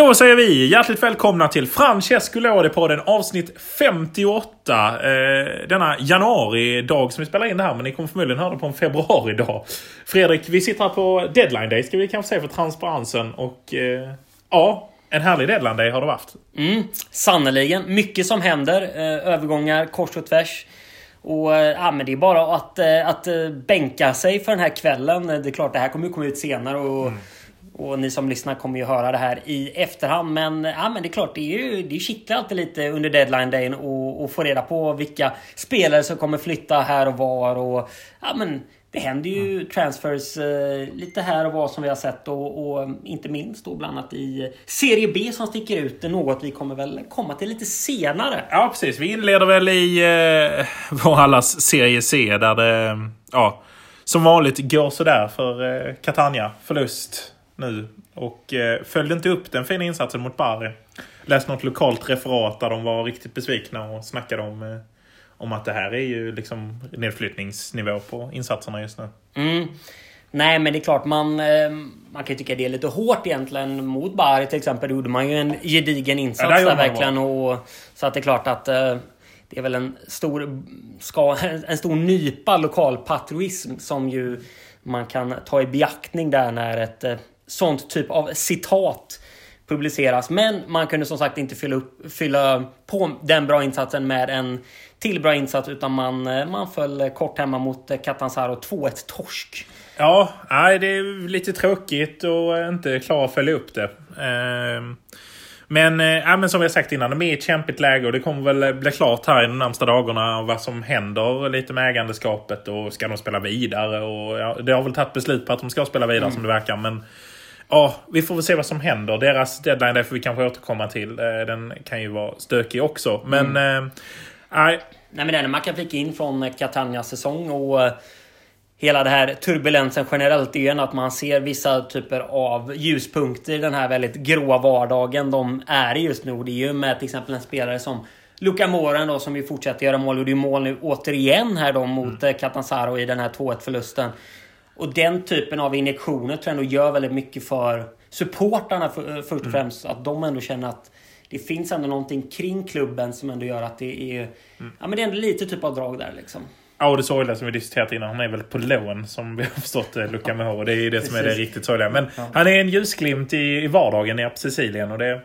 Då säger vi hjärtligt välkomna till Francesco Lodi-podden avsnitt 58. Eh, denna januari-dag som vi spelar in det här, men ni kommer förmodligen höra det på en februari-dag. Fredrik, vi sitter här på deadline day ska vi kanske säga för transparensen. Och eh, ja, en härlig deadline day har det varit. Mm, Sannerligen. Mycket som händer. Eh, övergångar kors och tvärs. Och eh, ja, men det är bara att, eh, att eh, bänka sig för den här kvällen. Det är klart, det här kommer ju komma ut senare. Och, Mm. Och ni som lyssnar kommer ju höra det här i efterhand. Men, ja, men det är klart, det, är ju, det kittlar alltid lite under deadline dayn och, och få reda på vilka spelare som kommer flytta här och var. Och, ja, men, det händer ju Mm. transfers eh, lite här och var som vi har sett och, och inte minst då bland annat i Serie B som sticker ut. Något vi kommer väl komma till lite senare. Ja, precis. Vi inleder väl i eh, vår allas serie C där det, ja, som vanligt går sådär för eh, Catania. Förlust nu. Och eh, följde inte upp den fina insatsen mot Bari. Läste något lokalt referat där de var riktigt besvikna och snackade om, eh, om att det här är ju liksom nedflyttningsnivå på insatserna just nu. Mm. Nej, men det är klart man, eh, man kan ju tycka det är lite hårt egentligen mot Bari till exempel. Då gjorde man ju en gedigen Ja, insats där där verkligen. Och, så att det är klart att eh, det är väl en stor, ska, en stor nypa lokalpatriotism som ju man kan ta i beaktning där när ett eh, sånt typ av citat publiceras. Men man kunde som sagt inte fylla, upp, fylla på den bra insatsen med en till bra insats utan man, man föll kort hemma mot Catanzaro 2-1 torsk. Ja, nej, det är lite tråkigt och inte klara att följa upp det. Ehm, Men, eh, ja, men som vi har sagt innan, de är i ett kämpigt läge och det kommer väl bli klart här i de närmsta dagarna vad som händer lite med ägandeskapet och ska de spela vidare? Och, ja, det har väl tagit beslut på att de ska spela vidare som det verkar. Men ja, vi får väl se vad som händer. Deras deadline där får vi kanske återkomma till. Eh, Den kan ju vara stökig också. Men, eh, nej. Nej men det enda man kan flika in från eh, Catanias säsong och hela det här turbulensen generellt är ju att man ser vissa typer av ljuspunkter i den här väldigt gråa vardagen de är i just nu. Och Det är ju med till exempel en spelare som Luka Moren då som ju fortsätter göra mål. Gjorde ju mål nu återigen här då mot mm. Catanzaro i den här 2-1 förlusten. Och den typen av injektioner tror jag ändå gör väldigt mycket för supportarna för, eh, först och främst. Att de ändå känner att det finns ändå någonting kring klubben som ändå gör att det är... Ja men det är ändå lite typ av drag där liksom. Ja, och det sorgliga som vi diskuterat innan, han är väl på lån som vi har förstått det, Luka Moho. Det är det som är det riktigt sorgliga. Men han är en ljusglimt i, i vardagen nere på Sicilien och det,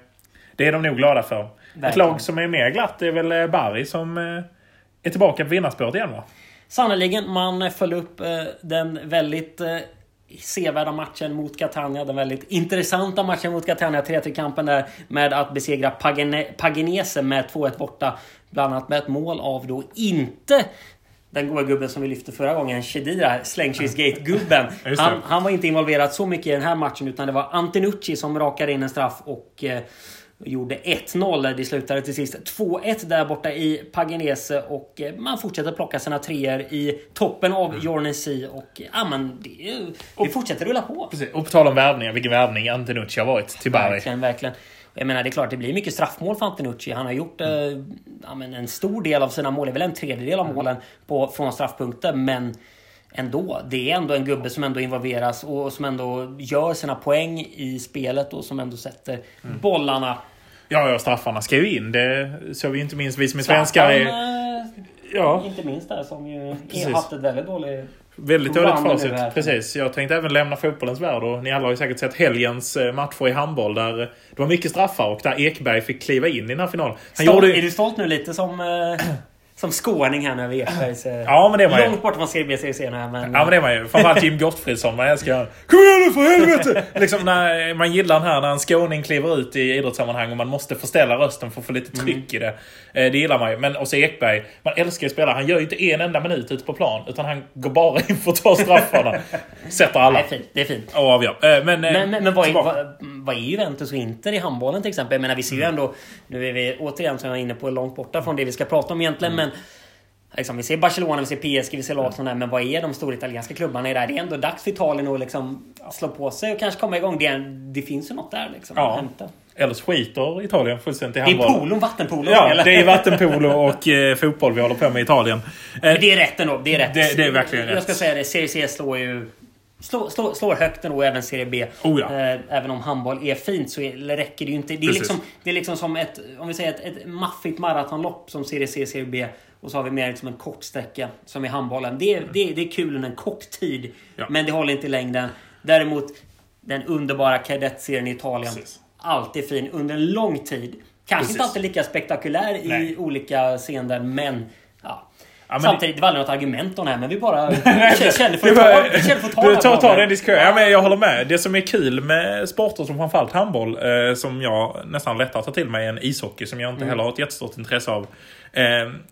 det är de nog glada för. Ett Verkligen. lag som är mer glatt är väl eh, Bari som eh, är tillbaka på vinnarspåret igen va? Sannerligen, man föll upp eh, den väldigt eh, sevärda matchen mot Catania. Den väldigt intressanta matchen mot Catania. 3-3-kampen där med att besegra Pagane, Paginese med 2-1 borta. Bland annat med ett mål av då inte den goa gubben som vi lyfte förra gången, Chedira, det. Han, han var inte involverad så mycket i den här matchen utan det var Antenucci som rakade in en straff och eh, gjorde 1-0. Det slutade till sist 2-1 där borta i Paginese och eh, man fortsätter plocka sina treor i toppen av Mm. Jornesi och ja men det, det fortsätter rulla på. Precis. Och på tal om värvningar, vilken värvning Antenucci har varit till Bari. Verkligen, verkligen. Jag menar, det är klart, det blir mycket straffmål för Antenucci. Han har gjort eh, ja, en stor del av sina mål, det är väl en tredjedel av målen på, från straffpunkter. Men ändå, det är ändå en gubbe som ändå involveras och som ändå gör sina poäng i spelet och som ändå sätter bollarna. Ja, ja, straffarna ska ju in. Det såg vi inte minst vi som är svenskar. Är, eh, ja, Inte minst där som ju Precis. haft ett väldigt dåligt... väldigt dåligt facit. Precis. Jag tänkte även lämna fotbollens värld och ni alla har ju säkert sett helgens eh, matcher i handboll där det var mycket straffar och där Ekberg fick kliva in i den här finalen. Han Stolt, gjorde Är du stolt nu lite som... Som skåning här nu över. Eh, Ja, men det var ju. Långt bort från Serie B, Serie C nu här, men... Ja men det var ju. Framförallt Jim Gottfridsson. Man älskar. Kom igen nu för helvete! liksom när man gillar den här när en skåning kliver ut i idrottssammanhang och man måste förställa rösten för att få lite tryck i det. Eh, Det gillar man ju. Men också Ekberg. Man älskar ju spelare. Han gör ju inte en enda minut ute på plan. Utan han går bara in för att ta straffarna. Sätter Det alla. är fint. Det är fint. Och avgör. Eh, Men, eh, Men, men, men vad, är, vad, vad är Juventus och Inter i handbollen till exempel? Jag menar, vi ser ju Mm. ändå... Nu är vi återigen, som jag var inne på, långt borta från det vi ska prata om egentligen. Mm. Men liksom, vi ser Barcelona, vi ser PSG, vi ser lag det här, Men vad är de stora italienska klubbarna i det här? Det är ändå dags för Italien att liksom slå på sig och kanske komma igång. Det, är, det finns ju något där liksom. Ja. att hämta. Eller så skiter Italien fullständigt i Det är handboll. polo, vattenpolo. Ja, eller? det är vattenpolo och eh, fotboll vi håller på med i Italien. Eh, det är rätt ändå. Det är rätt. Det- det är verkligen Jag rätt. ska säga det. Serie C slår ju slår, slår, slår högt ändå även Serie B. Oh ja. eh, även om handboll är fint så är, räcker det ju inte. Det är, Precis. liksom, det är liksom som ett, om vi säger ett, ett maffigt maratonlopp som Serie C, Serie B. Och så har vi mer liksom en kort sträcka som i handbollen. Det är, det, det är kul under en kort tid. Ja. Men det håller inte i längden. Däremot den underbara kadettserien i Italien. Precis. Alltid fin under en lång tid. Kanske Precis. inte alltid lika spektakulär i Nej. olika scener men... Ja. Samtidigt, det var aldrig något argument om det här men vi bara kände för att ta, ta Du tar Gabriel. den diskussionen. Ja, men jag håller med. Det som är kul med sporter som framförallt handboll, eh, som jag nästan lättare tar till mig än ishockey, som jag inte heller har ett jättestort intresse av. Eh,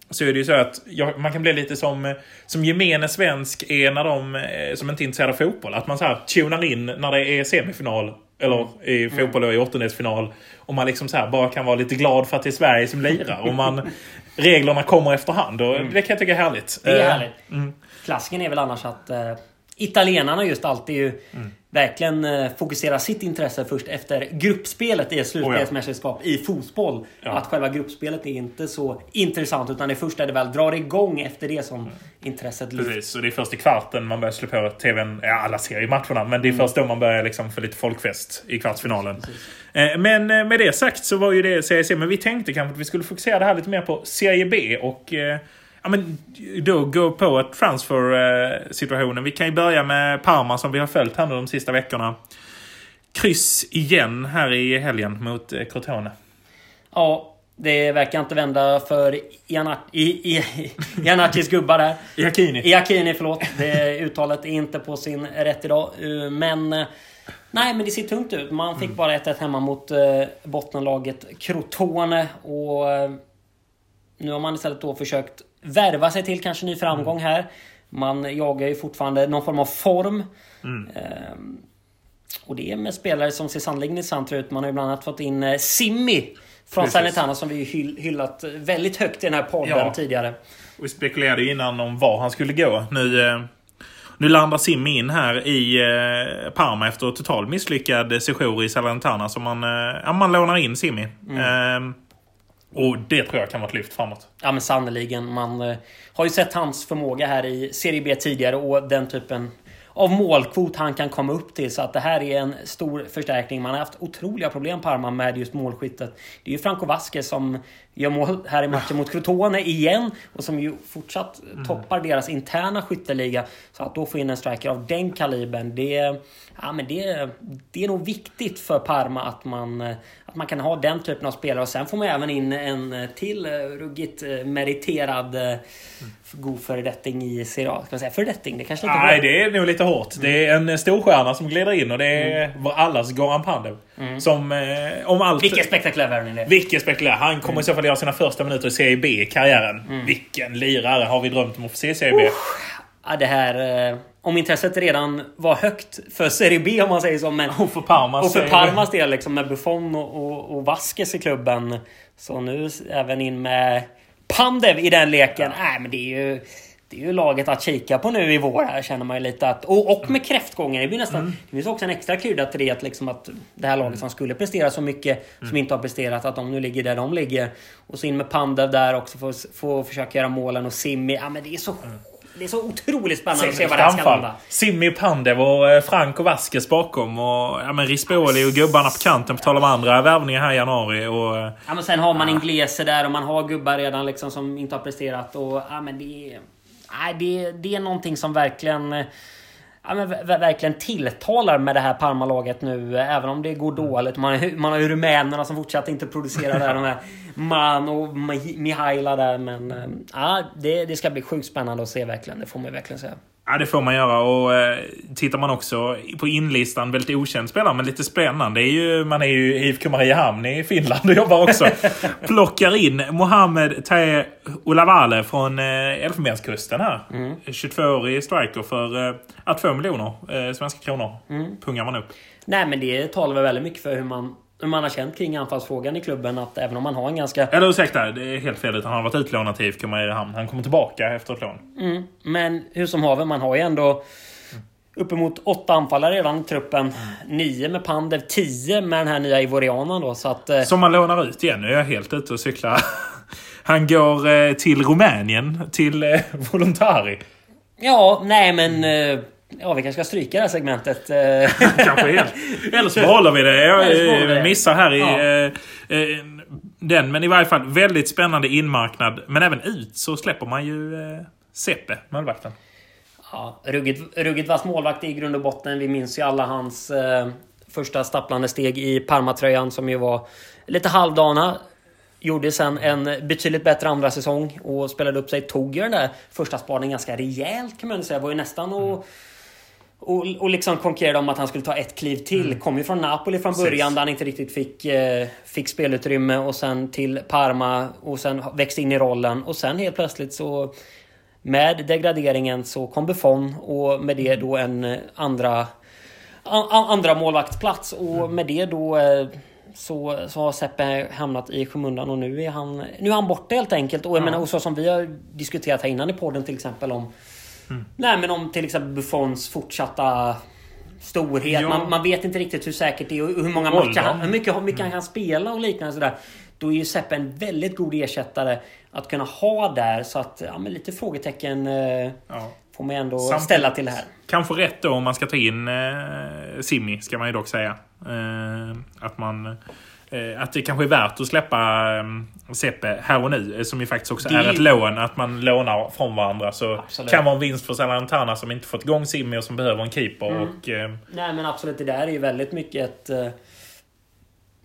så är det ju så att jag, man kan bli lite som, som gemene svensk är när de eh, som inte är intresserade av fotboll. Att man så här tunar in när det är semifinal, eller i fotboll och i åttondelsfinal. Och man liksom så bara kan vara lite glad för att det är Sverige som lirar. Och man, reglerna kommer efterhand. Och Det kan jag tycka är härligt. Det är Eh, härligt. Klassiken är väl annars att eh, italienarna just alltid ju Mm. Verkligen eh, fokuserar sitt intresse först efter gruppspelet i ett slutspelsmästerskap i fotboll. Ja. Att själva gruppspelet är inte så intressant utan det är först när det väl drar igång efter det som intresset lyfter. Precis, och det är först i kvarten man börjar slå på tvn. Ja, alla ser ju matcherna, men det Mm. är först då man börjar liksom få lite folkfest i kvartsfinalen. Eh, Men eh, med det sagt så var ju det Serie C, men vi tänkte kanske att vi skulle fokusera det här lite mer på Serie B och ja, men då gå på transfer-situationen. Vi kan ju börja med Parma som vi har följt här nu de sista veckorna. Kryss igen här i helgen mot eh, Crotone. Ja, det verkar inte vända för Iannaccis gubbar där. Iacchini. Iacchini, förlåt. Det uttalet är inte på sin rätt idag. Eh, Men... eh, Nej, men det ser tungt ut. Man fick bara 1-1 hemma mot bottenlaget Crotone. Och nu har man istället då försökt värva sig till kanske ny framgång här. Man jagar ju fortfarande någon form av form. Ehm, och det är med spelare som ser sannerligen intressanta ut. Man har ju bland annat fått in eh, Simmi från. Salernitana som vi ju hyll- hyllat väldigt högt i den här podden Ja. tidigare. Vi spekulerade ju innan om var han skulle gå. Nu, eh, nu landar Simmi in här i eh, Parma efter totalt misslyckad sejour i Salernitana. Så man, ja, man lånar in Simmi. Eh, och det tror jag kan vara ett lyft framåt. Ja men sannerligen. Man eh, har ju sett hans förmåga här i Serie B tidigare och den typen av målkvot han kan komma upp till. Så att det här är en stor förstärkning. Man har haft otroliga problem Parma med just målskyttet. Det är ju Franco Vasquez som gör mål här i matchen mot Crotone igen. Och som ju fortsatt toppar deras interna skytteliga. Så att då få in en striker av den kalibern. Det, ja, men det, det är nog viktigt för Parma att man, att man kan ha den typen av spelare. Och sen får man även in en till eh, ruggigt eh, meriterad eh, god föredetting i Serie A. Ska man säga föredetting? Det kanske inte Nej, det är nog lite hårt. Det är en storstjärna som glider in och det är vår allas Goran Pandev. Som eh, om allt... Vilken spektakulär värvning det är. Vilken spekulerar. Han kommer i så fall göra sina första minuter i Serie B i karriären. Vilken lirare har vi drömt om att få se i Serie B. Ja, det här... eh, Om intresset redan var högt för Serie B om man säger så. Men, Och för Parmas och för. Parmas del liksom med Buffon och, och, och Vasquez i klubben. Så nu även in med Pandev i den leken. Nej, men det är ju... Det är ju laget att kika på nu i vår här känner man ju lite att... Och, och med kräftgången. Det blir nästan... Mm. Det finns också en extra krydda till det att, liksom att det här laget som skulle prestera så mycket Mm. som inte har presterat att de nu ligger där de ligger. Och så in med Pandev där också för att få försöka göra målen och Simmi. Ja men det är så... Det är så otroligt spännande att se vad det här ska landa. Simmi Pandev och eh, Franco Vasquez bakom. Och ja, men Rispoli och gubbarna på kanten på tal om andra värvningar här i januari. Och, eh, Ja, men sen har man Inglese där och man har gubbar redan liksom som inte har presterat. Och, ja, men det, är, nej, det, det är någonting som verkligen... eh, Ja, men ver- verkligen tilltalar med det här Parma-laget nu, eh, även om det går dåligt. Man, man har ju rumänerna som fortsatt inte producerar där. de här Man och Mi- Mihaila där. Men eh, ja, det, det ska bli sjukt spännande att se verkligen. Det får man verkligen säga. Ja, det får man göra. Och eh, tittar man också på inlistan, väldigt okänd spelare, men lite spännande. Det är ju, man är ju IFK Mariehamn i Finland och jobbar också. Plockar in Mohamed Tahe Olavale från eh, Elfenbenskusten här. 22-årig striker för eh, ja, 2 miljoner eh, svenska kronor. Pungar man upp. Nej, men det talar väl väldigt mycket för hur man, man har känt kring anfallsfrågan i klubben. Att även om man har en ganska Eller ursäkta, det är helt fel. Utan han har varit utlånad till IFK Mariehamn. Han kommer tillbaka efter ett lån. Mm, men hur som haver, man har ju ändå uppemot åtta anfallare redan i truppen. Nio med Pandev, tio med den här nya Ivorianen då. Så att... eh, Som man lånar ut igen. Nu är jag helt ute och cyklar. Han går eh, till Rumänien, till eh, Voluntari. Ja, nej men... eh, Ja, vi kanske ska stryka det här segmentet. Kanske helt. Eller så behåller vi det. Jag det. missar här i Ja. eh, eh, den. Men i varje fall väldigt spännande inmarknad. Men även ut så släpper man ju eh, Seppe, målvakten. Ja, ruggigt, ruggigt vass målvakt i grund och botten. Vi minns ju alla hans eh, första stapplande steg i Parma-tröjan som ju var lite halvdana. Gjorde sen en betydligt bättre andra säsong och spelade upp sig. Tog ju den där första spaningen ganska rejält kan man säga. Var ju nästan och, och, och liksom konkurrerade om att han skulle ta ett kliv till. Kom ju från Napoli från Precis. början där han inte riktigt fick, eh, fick spelutrymme och sen till Parma och sen växte in i rollen och sen helt plötsligt så med degraderingen så kom Buffon och med det då en eh, andra, a- andra målvaktsplats och med det då eh, så, så har Seppe hamnat i skymundan och nu är han, nu är han borta helt enkelt. Och jag menar, och så som vi har diskuterat här innan i podden till exempel om Nej men om till exempel Buffons fortsatta storhet. Man, man vet inte riktigt hur säkert det är och hur många Åldern. matcher han, hur mycket, hur mycket han kan spela och liknande sådär. Då är ju Seppe en väldigt god ersättare att kunna ha där. Så att ja, men lite frågetecken eh, Ja. får man ändå Samtidigt- ställa till det här. Kanske rätt då om man ska ta in eh, Simi, ska man ju dock säga. Eh, att man... Eh, att det kanske är värt att släppa eh, Seppe här och nu, eh, som ju faktiskt också Det- är ett lån. Att man lånar från varandra. Så Absolut. kan vara en vinst för Salernitana som inte fått igång Simi och som behöver en keeper. Mm. Och, eh, Nej men absolut, det där är ju väldigt mycket ett... eh,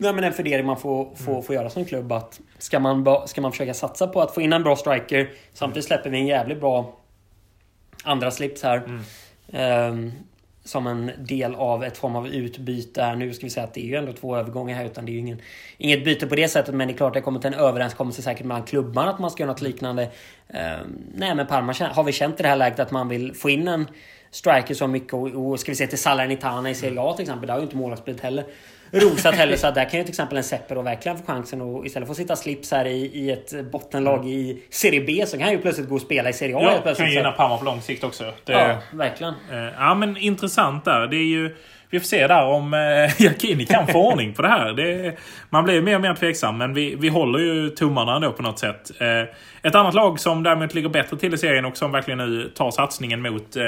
Nej, men en fundering man får, får, får göra som klubb. Att ska, man, ska man försöka satsa på att få in en bra striker samtidigt släpper vi en jävligt bra andra slips här. Ehm, som en del av ett form av utbyte. Nu ska vi säga att det är ju ändå två övergångar här utan det är ju ingen, inget byte på det sättet. Men det är klart det kommer till en överenskommelse säkert mellan klubbarna att man ska göra något liknande. Ehm, nej men Parma har vi känt i det här läget att man vill få in en striker så mycket och, och ska vi se till Salernitana i Serie A till exempel. Där har ju inte målvaktsspelet heller rosat heller. Så att där kan ju till exempel en Sepper då verkligen få chansen och istället för att sitta slips här i, i ett bottenlag i Serie B så kan han ju plötsligt gå och spela i Serie A ja, kan plötsligt. gynna Parma på lång sikt också. Det, Ja, verkligen. Eh, Ja men intressant där. Det är ju, vi får se där om eh, Giacchini kan få ordning på det här. Det, man blir mer och mer tveksam men vi, vi håller ju tummarna ändå på något sätt. Eh, ett annat lag som däremot ligger bättre till i serien och som verkligen nu tar satsningen mot, eh,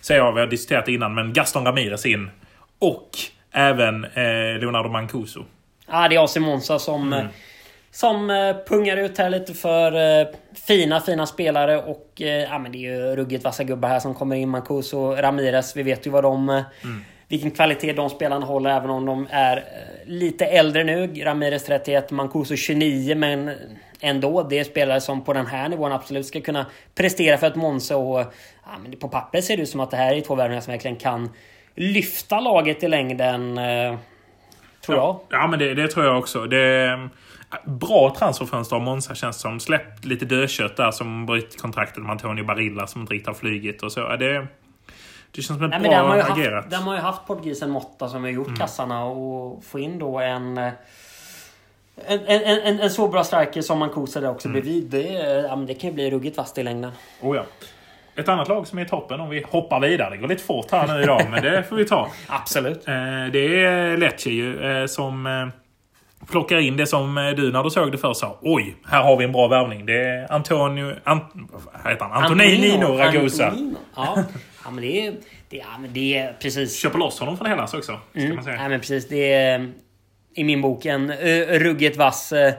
säger jag, vi har diskuterat det innan, men Gaston Ramirez in. Och även eh, Leonardo Mancuso. Ja, det är AC Monza som, Mm. som eh, pungar ut här lite för eh, fina, fina spelare. Och eh, ja, men det är ju ruggigt vassa gubbar här som kommer in. Mancuso Ramirez. Vi vet ju vad de... eh, Mm. Vilken kvalitet de spelarna håller även om de är eh, lite äldre nu. Ramirez 31, Mancuso 29 men ändå. Det är spelare som på den här nivån absolut ska kunna prestera för ett Monza. Och, ja, men på papper ser det ut som att det här är två värvningar som verkligen kan lyfta laget i längden. Eh, tror jag. Ja, men det, det tror jag också. Det är, bra transferfönster av Monza känns som. Släppt lite dödkött där som brytt kontraktet med Antonio Barilla som inte riktigt har flugit och så. Ja, Det, det känns som ett Nej, där har, bra man ju agerat. haft, där har man ju haft portugisen Motta som har gjort Mm. kassarna och få in då en... eh, En, en, en, en så bra striker som där Mm. också bredvid. Det, ja, det kan ju bli ruggigt vasst i längden. Oh, ja. Ett annat lag som är i toppen om vi hoppar vidare. Det går lite fort här nu idag, men det får vi ta. Absolut. Eh, det är Lecce ju eh, som eh, plockar in det som du när du såg det först sa. Oj, här har vi en bra värvning. Det är Antonio... Ant, vad heter han? Antonino Ragusa. Antonino. Ja. ja, men det är... Det, ja, men det är precis... Köper loss honom från Hellas också. Ska Mm. man säga. Nej, men precis. Det är i min bok en uh, ruggigt vass uh,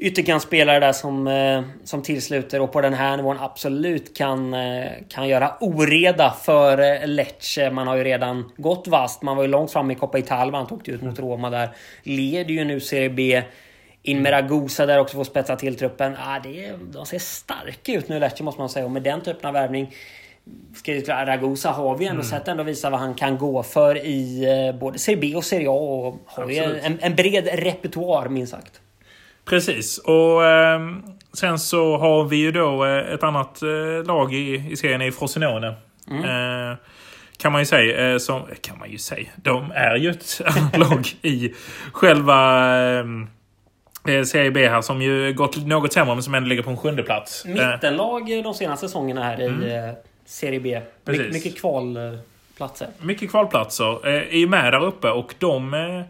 ytterkantsspelare där som, eh, som tillsluter och på den här nivån absolut kan, eh, kan göra oreda för eh, Lecce. Man har ju redan gått vast. Man var ju långt fram i Coppa Italia. Man tog ut mot Roma där. Leder ju nu Serie B. In med Ragusa där också får spetsa till truppen. Ah, det är, de ser starka ut nu Lecce måste man säga. Och med den typen av värvning Ragusa har vi ändå sett ändå visa vad han kan gå för i både Serie B och Serie A. Och har ju en, en bred repertoar minst sagt. Precis. Och eh, sen så har vi ju då eh, ett annat eh, lag i, i serien i Frosinone. Mm. Eh, kan man ju säga. Eh, som, kan man ju säga. De är ju ett lag i själva eh, Serie B här som ju gått något sämre men som ändå ligger på en sjunde plats. Mittenlag de senaste säsongerna här i eh, Serie B. My, mycket kvalplatser. mycket kvalplatser. Är ju med där uppe och de...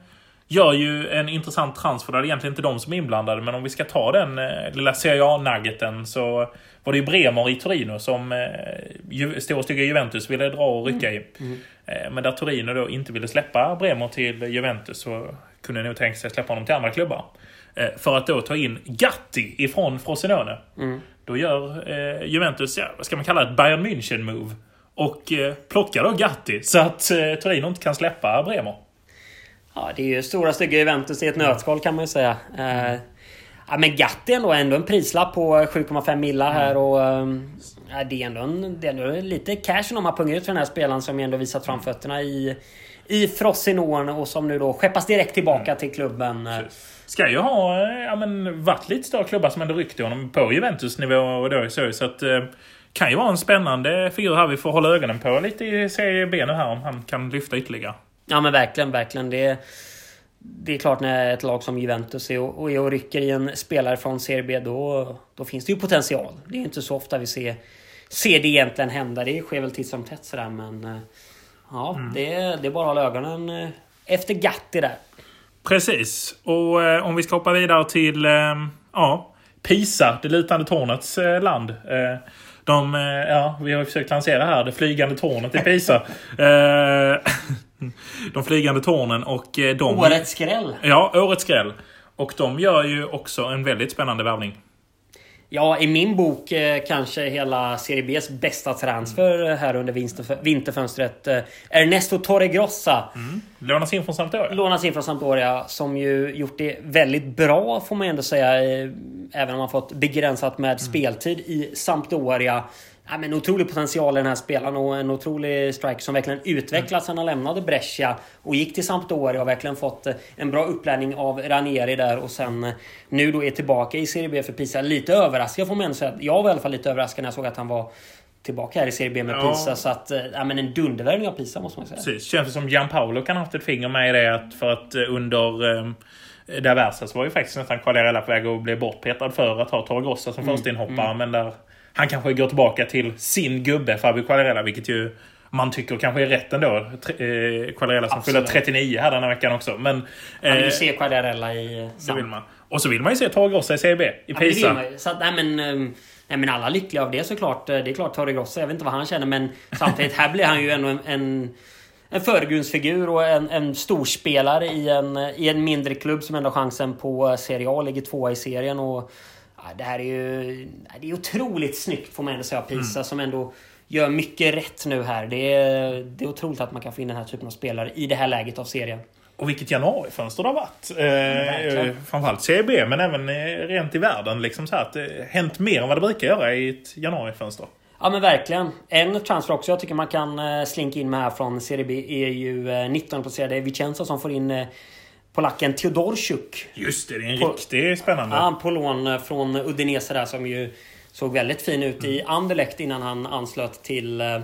Gör ju en intressant transfer där det egentligen inte är de som är inblandade. Men om vi ska ta den eh, lilla Serie A-nuggeten så var det ju Bremer i Torino som eh, stora stygga Juventus ville dra och rycka i. Mm. Eh, men där Torino då inte ville släppa Bremer till Juventus så kunde nog tänka sig släppa honom till andra klubbar. Eh, för att då ta in Gatti ifrån Frosinone. Mm. Då gör eh, Juventus, ja, vad ska man kalla det, ett Bayern München-move. Och eh, plockar då Gatti så att eh, Torino inte kan släppa Bremer. Ja, det är ju stora stygga Juventus i ett nötskal kan man ju säga. Eh, ja, men Gatti ändå, ändå en prislapp på 7,5 millar här och... Ehm, ja, det, är ändå en, det är ändå lite cash de har pungat ut för den här spelaren som ändå visat framfötterna i, i Frosinone och som nu då skeppas direkt tillbaka mm. till klubben. Ska ju ha eh, ja, men, varit lite större klubbar som ändå ryckte honom på Juventus-nivå och då så. Så att, eh, kan ju vara en spännande figur här vi får hålla ögonen på lite i Serie B nu här om han kan lyfta ytterligare. Ja men verkligen, verkligen. Det, det är klart när ett lag som Juventus är och, och, och rycker i en spelare från Serie B då, då finns det ju potential. Det är inte så ofta vi ser, ser det egentligen hända. Det sker väl titt som tätt sådär men... Eh, ja, mm. det, det är bara att hålla ögonen eh, efter Gatti där. Precis. Och eh, om vi ska hoppa vidare till eh, ja, Pisa, det lutande tornets eh, land. Eh, de, ja, vi har ju försökt lansera här det flygande tornet i Pisa. de flygande tornen och de... Årets skräll! Ja, årets skräll. Och de gör ju också en väldigt spännande värvning. Ja, i min bok eh, kanske hela Serie Bs bästa transfer här under vinterfönstret. Eh, Ernesto Torregrossa. Mm. Lånas in från Sampdoria. Lånas in från Sampdoria. Som ju gjort det väldigt bra får man ändå säga. Eh, även om han fått begränsat med mm. speltid i Sampdoria ja, men otrolig potential i den här spelaren och en otrolig striker som verkligen utvecklats sen han lämnade Brescia och gick till Sampdoria och verkligen fått eh, en bra upplärning av Ranieri där och sen eh, nu då är tillbaka i Serie B för Pisa. Lite överraskad får man säga. Jag var i alla fall lite överraskad när jag såg att han var tillbaka här i Serie B med ja. Pisa. Så att, eh, ja men en dundervärvning av Pisa måste man säga. Precis. Känns som Gianpaolo kan ha haft ett finger med i det att för att under um, Daversa så var ju faktiskt nästan Quagliarella på väg att bli bortpetad för att ha Torgrossa som mm. första inhoppare. Mm. Men där han kanske går tillbaka till sin gubbe Fabio Quagliarella, vilket ju man tycker kanske är rätt ändå. Eh, Quagliarella som fyller 39 här den här veckan också. Men, man vill ju eh, se Quagliarella i det vill man. Och så vill man ju se Torregrossa i CB, i Pisa. Ja, så nej, men, ehm, nej, men alla lyckliga av det såklart. Det är klart Torregrossa, jag vet inte vad han känner men samtidigt här blir han ju ändå en, en en förgrundsfigur och en, en storspelare i en, i en mindre klubb som ändå har chansen på Serie A. Ligger tvåa i serien. Och det här är ju det är otroligt snyggt får man ändå säga. Pisa mm. som ändå gör mycket rätt nu här. Det är, det är otroligt att man kan få in den här typen av spelare i det här läget av serien. Och vilket januarifönster det har varit. Eh, framförallt CB men även eh, rent i världen. Liksom så här, att det hänt mer än vad det brukar göra i ett januarifönster. Ja men verkligen. En transfer också jag tycker man kan eh, slinka in med här från Serie B är ju 19 placerade Vicenza som får in eh, polacken Teodorchuk. Just det, det är en på, riktigt spännande. Ja, på lån eh, från Udinese där som ju såg väldigt fin ut mm. i Anderlecht innan han anslöt till eh,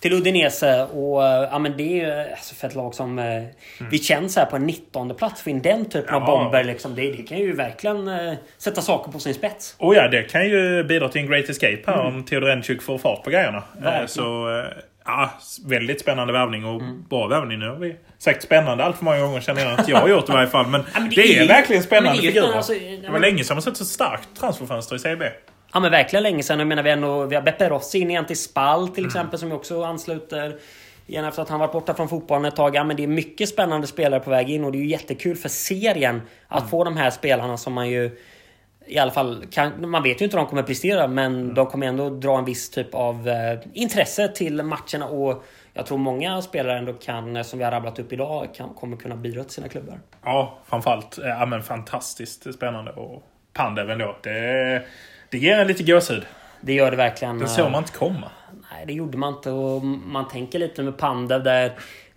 till Udinese och eh, ja men det är alltså för ett lag som mm. vi känns här på en 19 plats för in den typen ja. av bomber liksom. Det, det, kan ju verkligen uh, sätta saker på sin spets. Oh ja, det kan ju bidra till en great escape här mm. om Teodorenchuk får fart på grejerna. Verkligen. Så Ja, väldigt spännande värvning och mm. bra värvning. Nu har vi sagt spännande allt för många gånger känner jag att jag har gjort i varje fall. Men, ja, men det, det, är, är verkligen spännande figurer. Alltså, det var länge sedan man sett så starkt transferfönster i CB. Ja men verkligen länge sedan. Jag menar vi, ändå, vi har Beppe Rossi in igen till Spal till mm. exempel som också ansluter. Igen efter att han varit borta från fotbollen ett tag. Ja, men det är mycket spännande spelare på väg in och det är ju jättekul för serien att mm. få de här spelarna som man ju i alla fall, kan, man vet ju inte hur de kommer prestera men mm. de kommer ändå dra en viss typ av eh, intresse till matcherna och jag tror många spelare ändå kan, som vi har rabblat upp idag, kan, kommer kunna bidra till sina klubbar. Ja, framförallt ja, men fantastiskt spännande och Pandev ändå. Det, det ger en lite gåshud. Det gör det verkligen. Det såg man inte komma. Nej, det gjorde man inte och man tänker lite med Pandev där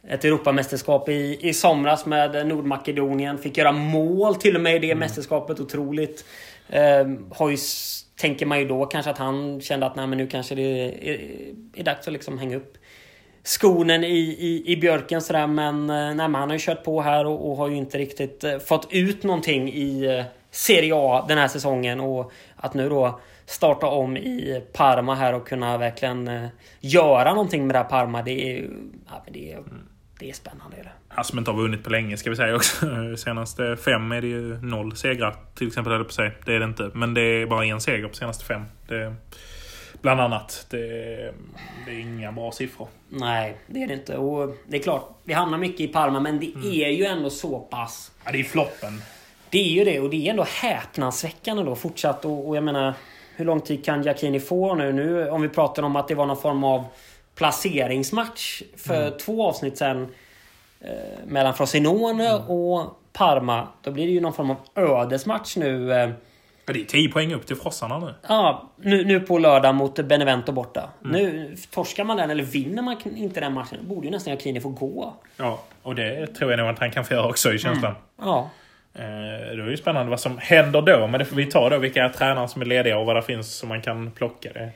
ett Europamästerskap i, i somras med Nordmakedonien. Fick göra mål till och med i det mm. mästerskapet. Otroligt. Eh, har ju, tänker man ju då kanske att han kände att nej, men nu kanske det är, är, dags att liksom hänga upp skonen i, i, i björken sådär. Men, eh, nej, men han har ju kört på här och, och har ju inte riktigt eh, fått ut någonting i eh, Serie A den här säsongen. Och att nu då starta om i Parma här och kunna verkligen göra någonting med det här Parma. Det är, ja, det är, mm. Det är spännande. Är det. Han som inte har vunnit på länge ska vi säga också. Senaste fem är det ju noll segrar till exempel. Eller på sig. Det är det inte. Men det är bara en seger på senaste fem. Det, bland annat. Det, det är inga bra siffror. Nej, det är det inte. Och det är klart, vi hamnar mycket i Parma, men det Mm. är ju ändå så pass... Ja, det är floppen. Det är ju det och det är ändå häpnadsväckande då fortsatt och, och jag menar Hur lång tid kan Giacchini få nu? Nu om vi pratar om att det var någon form av placeringsmatch för Mm. två avsnitt sen eh, mellan Frosinone Mm. och Parma. Då blir det ju någon form av ödesmatch nu. Eh, Ja, det är 10 poäng upp till frossarna nu. ja, nu, nu på lördag mot Benevento borta. Mm. Nu torskar man den eller vinner man inte den matchen borde ju nästan Giacchini få gå. Ja, och det tror jag nog att han kan få göra också i känslan. Ja. Eh, det är ju spännande vad som händer då. Men det får vi ta då. Vilka tränare som är lediga och vad det finns som man kan plocka. Det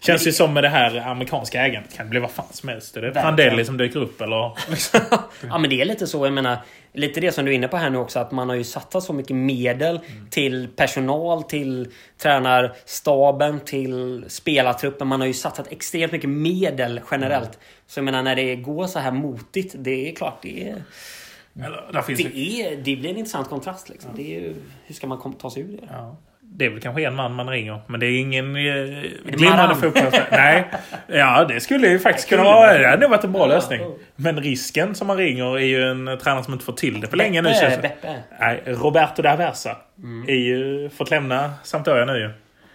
känns ju som med det här amerikanska ägandet. kan det bli vad fan som helst. Det är Verkligen. Prandelli som dyker upp eller... Ja men det är lite så. Jag menar, lite det som du är inne på här nu också. Att man har ju satsat så mycket medel till personal, till tränarstaben, till spelartruppen. Man har ju satsat extremt mycket medel generellt. Så jag menar när det går så här motigt. Det är klart, det, är, eller, det, ju... är, det blir en intressant kontrast. Liksom. Det är ju, hur ska man ta sig ur det? Ja. Det är väl kanske en man man ringer. Men det är ingen eh, glimrande fotbollsspelare. Nej. Ja, det skulle ju faktiskt kunna vara... Det hade nog varit en bra lösning. Men risken som man ringer är ju en tränare som inte får till det på länge nu. Beppe, känns det. Beppe. Nej, Roberto da Versa är ju fått lämna Sampdoria nu ju.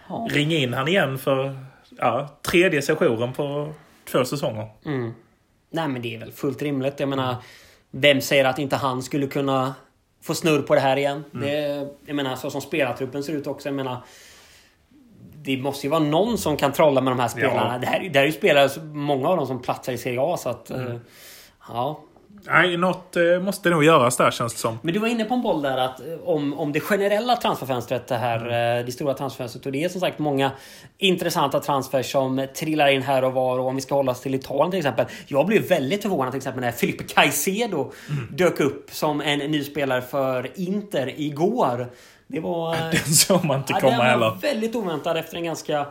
Ja. Ring in han igen för ja, tredje sessionen på två säsonger. Mm. Nej men det är väl fullt rimligt. Jag menar, vem säger att inte han skulle kunna få snurr på det här igen? Det, jag menar, så som spelartruppen ser ut också. Jag menar, det måste ju vara någon som kan trolla med de här spelarna. Ja. Det, här, det här är ju spelare, många av dem som platsar i Serie A. Så att, eh, ja. Nej, något eh, måste nog göras där känns det som. Men du var inne på en boll där att eh, om, om det generella transferfönstret, det här eh, det stora transferfönstret. Och det är som sagt många intressanta transfers som trillar in här och var. Och om vi ska hålla oss till Italien till exempel. Jag blev väldigt förvånad till exempel när Felipe Caicedo dök upp som en ny spelare för Inter igår. Det var... Den såg man inte ja, komma var heller. väldigt oväntad efter en ganska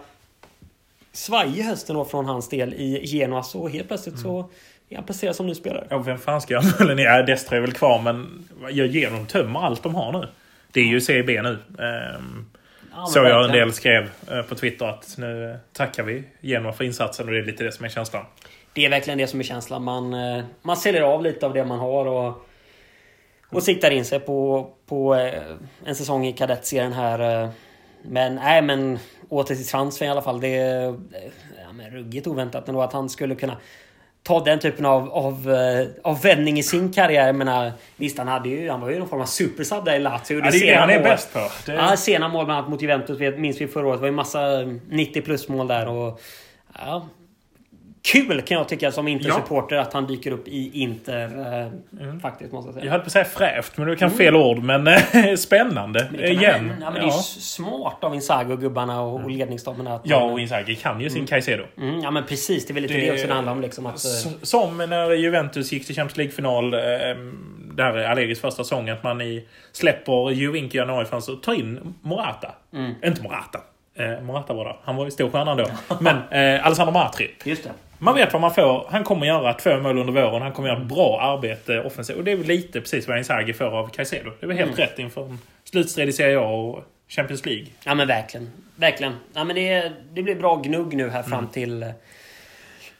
svajig hösten då från hans del i Genoa. Så helt plötsligt så är han placerad som ny spelare. Ja, vem fan ska jag Ja, Destra är väl kvar men jag ger dem tömmer allt de har nu. Det är ju Serie B nu. Ehm, Ja, så jag en del skrev eh, på Twitter att nu tackar vi Genoa för insatsen och det är lite det som är känslan. Det är verkligen det som är känslan. Man, eh, man säljer av lite av det man har och, och siktar in sig på, på eh, en säsong i kadettserien här. Men nej, men åter till transfer i alla fall. Det är ja, ruggigt oväntat ändå att han skulle kunna ta den typen av, av, eh, av vändning i sin karriär. Jag menar, visst, han, hade ju, han var ju någon form av supersub där i Lazio. Ja, det är det sena han är mål- bäst på. Det, Ja, sena mål bland annat mot Juventus minns vi förra året. Det var ju massa 90 plus mål där. Och, ja, kul kan jag tycka som Inter-supporter att han dyker upp i Inter. Eh, Faktiskt måste jag säga. Jag höll på att säga fräscht, men det är kanske fel ord. Men eh, spännande. Mm. Men det kan man- Igen. Ja, men det är ja. smart av Inzaghi och gubbarna och, och ledningsstaben. Att ja, och Inzaghi kan ju sin Caicedo. mm, ja, men precis. Det är väl lite Det- det, också det handlar om. Liksom, att, eh, Som när Juventus gick till Champions League-final. Eh, där är Allegris första säsong. Att man i, släpper Juvink i januarifönstret och tar in Morata. Mm. Inte Morata. Eh, Morata var där. Han var ju storstjärnan då. Men eh, Alessandro Matri. just det. Man vet vad man får. Han kommer göra två mål under våren. Han kommer göra ett bra arbete offensivt. Och det är väl lite precis vad Inzaghi får av Caicedo. Det är väl helt Mm. rätt inför en slutstrid i Serie A och Champions League. Ja men verkligen. Verkligen. Ja, men det, det blir bra gnugg nu här fram Mm. till... eh,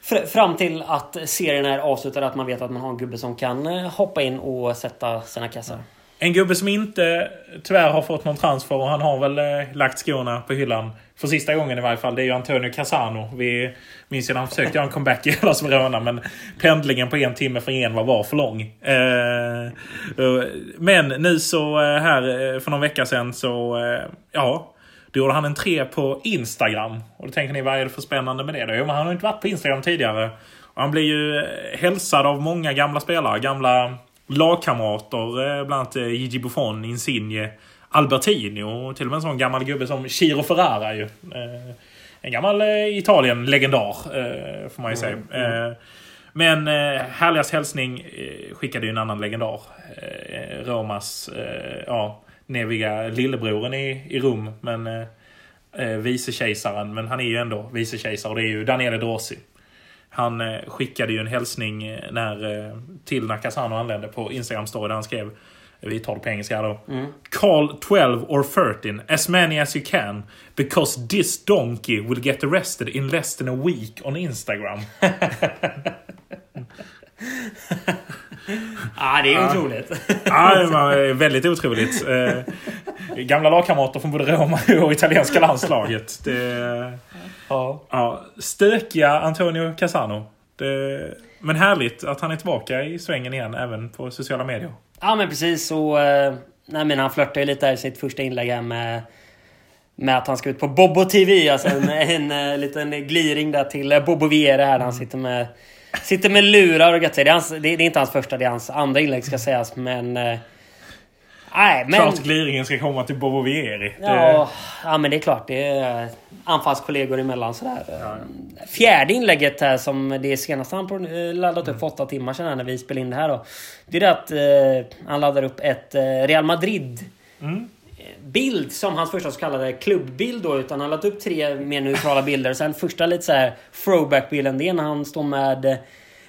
fr- Fram till att serien är avslutad. Att man vet att man har en gubbe som kan eh, hoppa in och sätta sina kassar. En gubbe som inte tyvärr har fått någon transfer och han har väl eh, lagt skorna på hyllan. För sista gången i varje fall. Det är ju Antonio Casano. Vi minns ju när han försökte göra en comeback i Hellas Verona. Men pendlingen på en timme från en var, var för lång. Eh, eh men nu så eh, här eh, för någon vecka sedan så... Eh, ja. Då gjorde han en tre på Instagram. Och då tänker ni, vad är det för spännande med det då? Jo, men han har inte varit på Instagram tidigare. Och han blir ju hälsad av många gamla spelare. Gamla lagkamrater. eh, Bland annat eh, Gigi Buffon, Insigne, Albertini och till och med en sån gammal gubbe som Chiro Ferrara ju. Eh, En gammal Italien-legendar, får man ju säga. Eh, Men eh, härligast hälsning skickade ju en annan legendar. Romas, ja, neviga lillebroren i, i Rom. Men eh, vicekejsaren. Men han är ju ändå vicekejsare och det är ju Daniele Drossi. Han eh, skickade ju en hälsning eh, när, eh, till när Casano anlände på Instagram story där han skrev vi tar det på engelska då. Mm. Call 12 or 13, as many as you can. Because this donkey will get arrested in less than a week on Instagram. ah, det är otroligt. ja, det var väldigt otroligt. Eh, gamla lagkamrater från både Roma och italienska landslaget. Det, ja. ja, stökiga Antonio Casano. Det, men härligt att han är tillbaka i svängen igen, även på sociala medier. Ja, men precis. Så, eh, nej, men han flörtade ju lite i sitt första inlägg med, med att han ska ut på Bobo TV. Alltså en, en, en liten gliring där till eh, Bobo Viera här. Han sitter med, sitter med lurar och gött. Det hans, det, är inte hans första, det är hans andra inlägg ska sägas. Men... Eh, nej, men... Klart gliringen ska komma till Bobo Vieri. Ja, ja, men det är klart. Det är anfallskollegor emellan sådär. Ja. Fjärde inlägget här som det senaste han laddat upp för åtta timmar sedan när vi spelade in det här då. Det är det att eh, han laddar upp ett eh, Real Madrid mm. Bild som hans första så kallade klubbbild då. Utan han laddat upp tre mer neutrala bilder. Sen första lite så här throwback-bilden det är när han står med eh,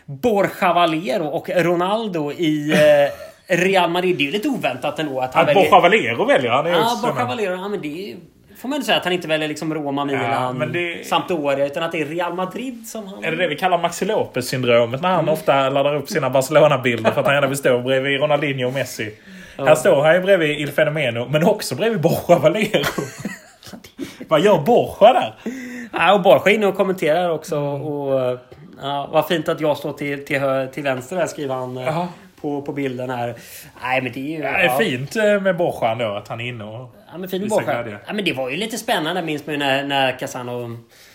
Borja Valero och Ronaldo i eh, Real Madrid. Det är ju lite oväntat ändå att han att väljer... Borja Valero väljer han? Ja, Borja Valero. Ja, men det är får man säga att han inte väljer liksom Roma, Milan, ja, det... Sampdoria. Utan att det är Real Madrid som han... Är det det vi kallar Maxi Lopez-syndromet? När han mm. ofta laddar upp sina Barcelona-bilder för att han gärna vill stå bredvid Ronaldinho och Messi. Ja. Här står han ju bredvid Il Fenomeno, men också bredvid Borja Valero. Vad gör Borja där? Ja, och Borja är inne och kommenterar också. Och, ja, vad fint att jag står till, till, till vänster här, skriver han. Ja på, på bilden här. Nej men det är ju... Ja, det är fint eh, med Borchan då, att han är inne och Ja men fin med. Ja men det var ju lite spännande, minns man när, när Casano...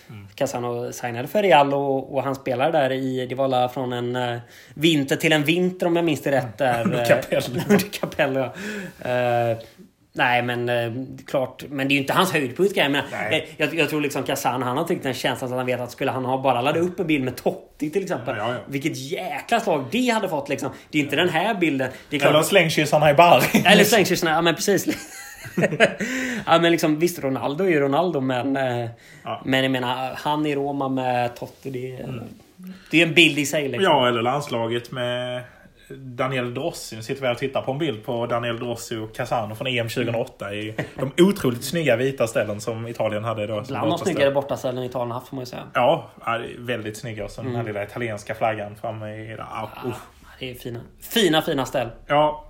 Mm. Casano signade för Real och, och han spelade där i... Det var från en uh, vinter till en vinter om jag minns det rätt. Där, under Capello. under Capello. Uh, Nej men eh, klart, men det är ju inte hans höjdpunkt. Jag, menar, eh, jag, jag, tror liksom Kazan, han har tyckt en känsla att han vet att skulle han ha bara laddat upp en bild med Totti till exempel. Ja, ja, ja. Vilket jäkla slag det hade fått liksom. Det är inte den här bilden. Det är klart, Eller slängkyssarna i Bari. Eller slängkyssarna, ja men precis. ja men liksom visst Ronaldo är ju Ronaldo men... Eh, men jag menar han i Roma med Totti det, mm. det är en bild i sig liksom. Ja eller landslaget med Daniel Drossi. Nu sitter vi här och tittar på en bild på Daniel Drossi och Casano från EM 2008 i de otroligt snygga vita ställen som Italien hade då. Bland de snyggare bortaställen Italien haft får man ju säga. Ja, väldigt snygga. Och så den här mm. lilla italienska flaggan framme i... Ah, ja, det är fina, fina, fina ställ. Ja.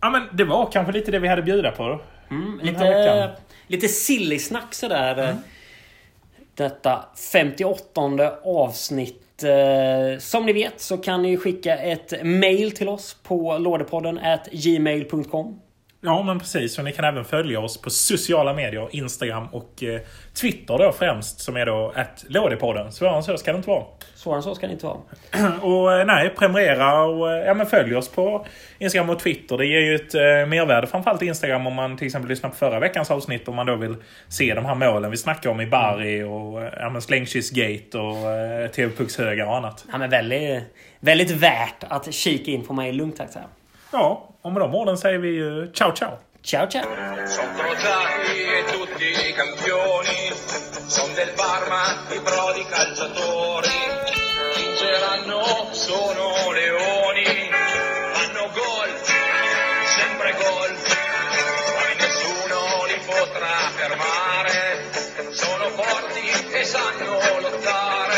ja, men det var kanske lite det vi hade bjuda på. Mm, lite, lite silly snack sådär. Mm. Detta 58 avsnitt Eh, som ni vet så kan ni skicka ett mail till oss på lådepodden gmail.com. Ja, men precis. Och ni kan även följa oss på sociala medier. Instagram och eh, Twitter då främst. Som är då att Lådepodden. Svårare än så ska det inte vara. Svårare än så ska det inte vara. och eh, nej, prenumerera och eh, ja, men följ oss på Instagram och Twitter. Det ger ju ett eh, mervärde framförallt Instagram om man till exempel lyssnar på förra veckans avsnitt. Om man då vill se de här målen vi snackar om i Bari och eh, ja, slängkyssgate och eh, TV-puckshögar och annat. Ja, men väldigt, väldigt värt att kika in på mig lugnt sagt. Ja, och med de orden säger vi ju ciao ciao. Ciao ciao. Sono crociati e tutti i campioni, son del Parma i prodi calciatori, vinceranno sono leoni, fanno gol, sempre gol, ma nessuno li potrà fermare, sono forti e sanno lottare.